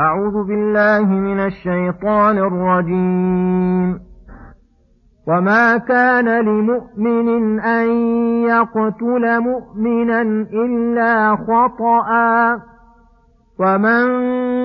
أعوذ بالله من الشيطان الرجيم. وما كان لمؤمن أن يقتل مؤمنا إلا خطأ. ومن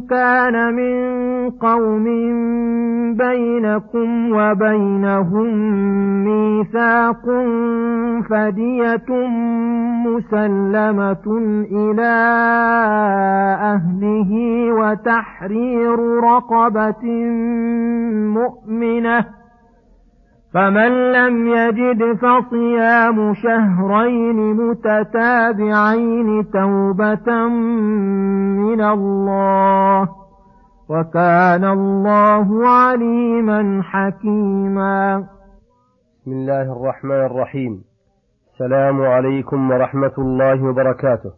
كان من قوم بينكم وبينهم ميثاق فدية مسلمة إلى أهله وتحرير رقبة مؤمنة فمن لم يجد فصيام شهرين متتابعين توبة من الله وكان الله عليما حكيما. بسم الله الرحمن الرحيم. السلام عليكم ورحمة الله وبركاته.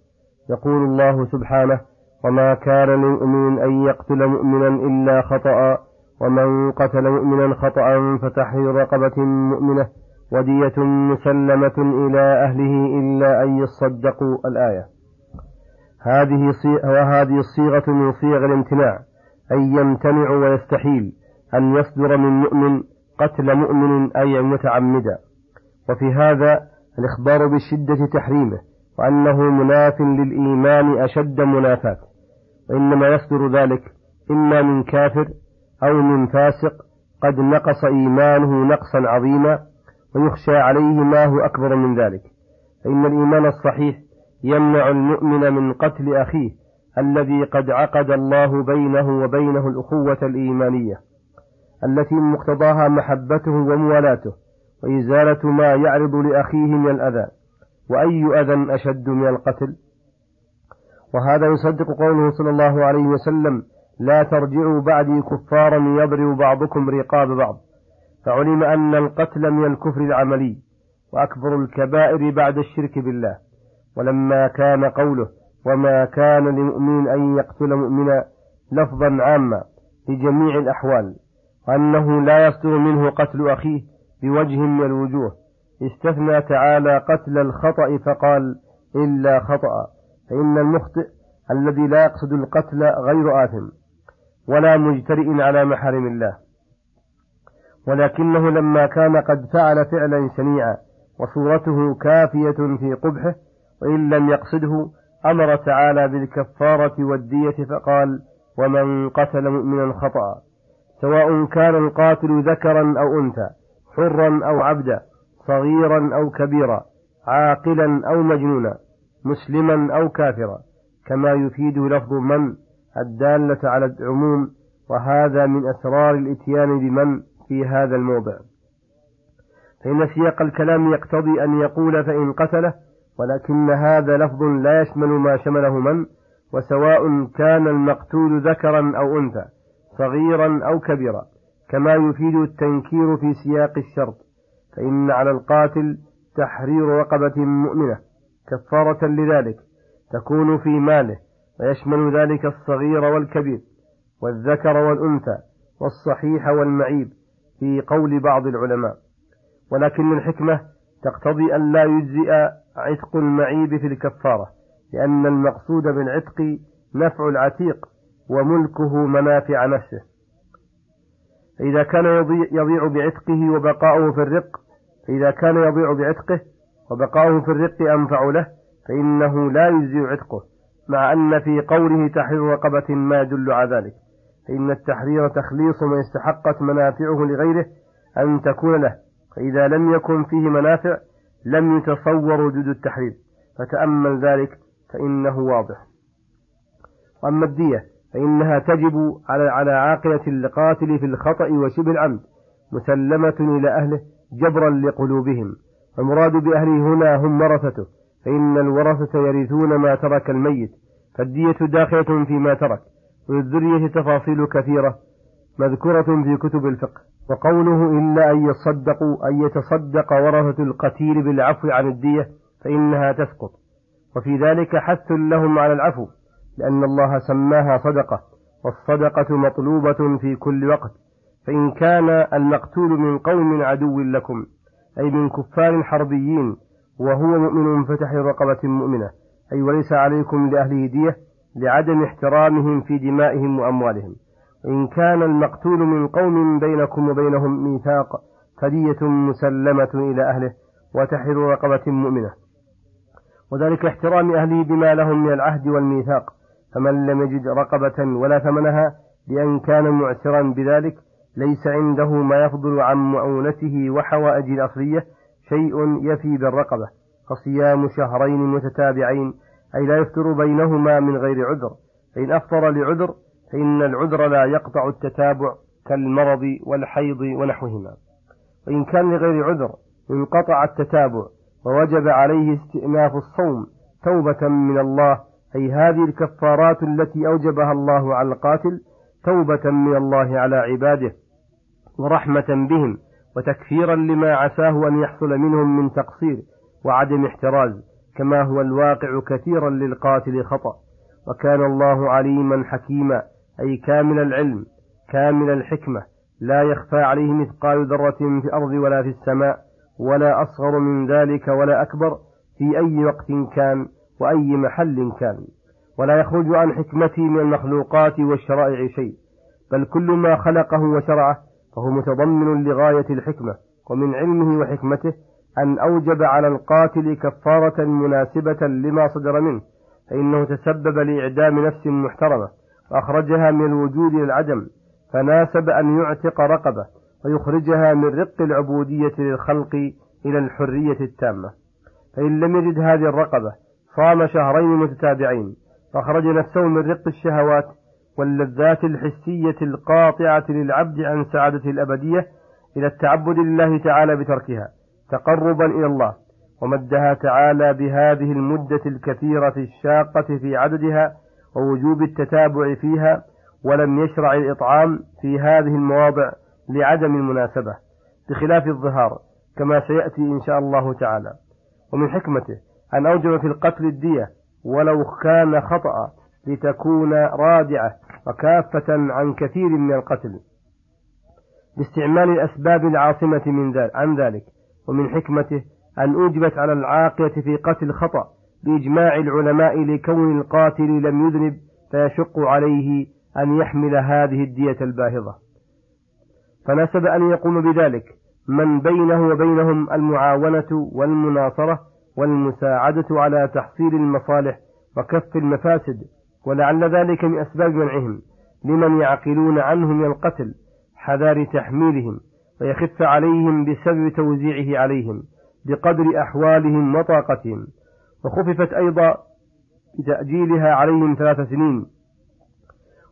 يقول الله سبحانه وما كان لمؤمن أن يقتل مؤمنا إلا خطأ ومن قتل مؤمنا خطأ فتحرير رقبة مؤمنة ودية مسلمة إلى أهله إلا أن يصدقوا الآية. هذه وهذه الصيغة من صيغ الامتناع أي يمتنع ويستحيل أن يصدر من مؤمن قتل مؤمن أي متعمدا. وفي هذا الإخبار بشدة تحريمه وأنه مناف للإيمان أشد منافاة. وإنما يصدر ذلك إما من كافر أو من فاسق قد نقص إيمانه نقصا عظيما ويخشى عليه ما هو أكبر من ذلك. فإن الإيمان الصحيح يمنع المؤمن من قتل أخيه الذي قد عقد الله بينه وبينه الأخوة الإيمانية التي مقتضاها محبته وموالاته وإزالة ما يعرض لأخيه من الأذى. وأي أذى أشد من القتل؟ وهذا يصدق قوله صلى الله عليه وسلم لا ترجعوا بعدي كفارا يضرب بعضكم رقاب بعض. فعلم أن القتل من الكفر العملي وأكبر الكبائر بعد الشرك بالله. ولما كان قوله وما كان لمؤمن أن يقتل مؤمنا لفظا عاما لجميع الأحوال. وأنه لا يصدر منه قتل أخيه بوجه من الوجوه. استثنى تعالى قتل الخطأ فقال إلا خطأ. فإن المخطئ الذي لا يقصد القتل غير آثم. ولا مجترئ على محارم الله. ولكنه لما كان قد فعل فعلا شنيعا وصورته كافية في قبحه وإن لم يقصده أمر تعالى بالكفارة والدية فقال ومن قتل مؤمنا خطأ سواء كان القاتل ذكرا أو أنثى حرا أو عبدا صغيرا أو كبيرا عاقلا أو مجنونا مسلما أو كافرا كما يفيد لفظ من الدالة على العموم وهذا من أسرار الإتيان بمن في هذا الموضع. فإن سياق الكلام يقتضي أن يقول فإن قتله ولكن هذا لفظ لا يشمل ما شمله من وسواء كان المقتول ذكرا أو أنثى صغيرا أو كبيرا كما يفيد التنكير في سياق الشرط. فإن على القاتل تحرير رقبة مؤمنة كفارة لذلك تكون في ماله. ويشمل ذلك الصغير والكبير والذكر والأنثى والصحيح والمعيب في قول بعض العلماء. ولكن الحكمة تقتضي أن لا يجزئ عتق المعيب في الكفارة لأن المقصود بالعتق نفع العتيق وملكه منافع نفسه. فإذا كان يضيع بعتقه وبقاؤه في الرق فإذا كان يضيع بعتقه وبقاؤه في الرق أنفع له فإنه لا يجزي عتقه. مع أن في قوله تحرير رقبة ما يدل على ذلك فإن التحرير تخليص من استحقت منافعه لغيره أن تكون له فإذا لم يكن فيه منافع لم يتصور وجود التحرير فتأمل ذلك فإنه واضح. وأما الدية فإنها تجب على على عاقلة القاتل في الخطأ وشبه العمد مسلمة إلى أهله جبرا لقلوبهم المراد بأهله هنا هم ورثته فإن الورثة يرثون ما ترك الميت فالدية داخلة فيما ترك وللذرية تفاصيل كثيرة مذكورة في كتب الفقه. وقوله إلا أن يصدقوا أن يتصدق ورثة القتيل بالعفو عن الدية فإنها تسقط. وفي ذلك حث لهم على العفو لأن الله سماها صدقة والصدقة مطلوبة في كل وقت. فإن كان المقتول من قوم عدو لكم أي من كفار حربيين وهو مؤمن فتحرير رقبة مؤمنة أي وليس عليكم لأهله دية لعدم احترامهم في دمائهم وأموالهم. إن كان المقتول من قوم بينكم وبينهم ميثاق فدية مسلمة إلى أهله وتحرير رقبة مؤمنة. وذلك احترام أهله بما لهم من العهد والميثاق فمن لم يجد رقبة ولا ثمنها بأن كان معسرا بذلك ليس عنده ما يفضل عن مؤونته وحوائج الأصلية شيء يفي بالرقبة فصيام شهرين متتابعين أي لا يفطر بينهما من غير عذر. فإن أفطر لعذر فإن العذر لا يقطع التتابع كالمرض والحيض ونحوهما. وإن كان لغير عذر انقطع التتابع ووجب عليه استئناف الصوم توبة من الله أي هذه الكفارات التي أوجبها الله على القاتل توبة من الله على عباده ورحمة بهم. وتكفيرا لما عساه أن يحصل منهم من تقصير وعدم احتراز كما هو الواقع كثيرا للقاتل خطأ. وكان الله عليما حكيما أي كامل العلم كامل الحكمة لا يخفى عليه مثقال ذرة في الأرض ولا في السماء ولا أصغر من ذلك ولا أكبر في أي وقت كان وأي محل كان. ولا يخرج عن حكمته من المخلوقات والشرائع شيء بل كل ما خلقه وشرعه فهو متضمن لغاية الحكمة ومن علمه وحكمته أن أوجب على القاتل كفارة مناسبة لما صدر منه فإنه تسبب لإعدام نفس محترمة وأخرجها من الوجود إلى العدم فناسب أن يعتق رقبة ويخرجها من رق العبودية للخلق إلى الحرية التامة. فإن لم يجد هذه الرقبة صام شهرين متتابعين فأخرج نفسه من رق الشهوات واللذات الحسية القاطعة للعبد عن سعادته الأبدية إلى التعبد لله تعالى بتركها تقربا إلى الله ومدها تعالى بهذه المدة الكثيرة الشاقة في عددها ووجوب التتابع فيها ولم يشرع الإطعام في هذه المواضع لعدم المناسبة بخلاف الظهار كما سيأتي إن شاء الله تعالى. ومن حكمته أن أوجب في القتل الدية ولو كان خطأ لتكون رادعة وكافة عن كثير من القتل. باستعمال الأسباب العاصمة من ذلك عن ذلك ومن حكمته أن أوجبت على العاقلة في قتل خطأ بإجماع العلماء لكون القاتل لم يذنب فيشق عليه أن يحمل هذه الدية الباهظة. فناسب أن يقوم بذلك من بينه وبينهم المعاونة والمناصرة والمساعدة على تحصيل المصالح وكف المفاسد ولعل ذلك من أسباب منعهم لمن يعقلون عنه من القتل حذار تحميلهم ويخف عليهم بسبب توزيعه عليهم بقدر أحوالهم وطاقتهم. وخففت أيضا بتأجيلها عليهم ثلاث سنين.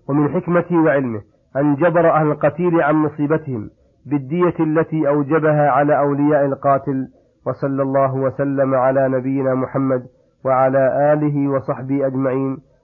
ومن حكمته وعلمه أن جبر أهل القتيل عن مصيبتهم بالدية التي أوجبها على أولياء القاتل وصلى الله وسلم على نبينا محمد وعلى آله وصحبه أجمعين.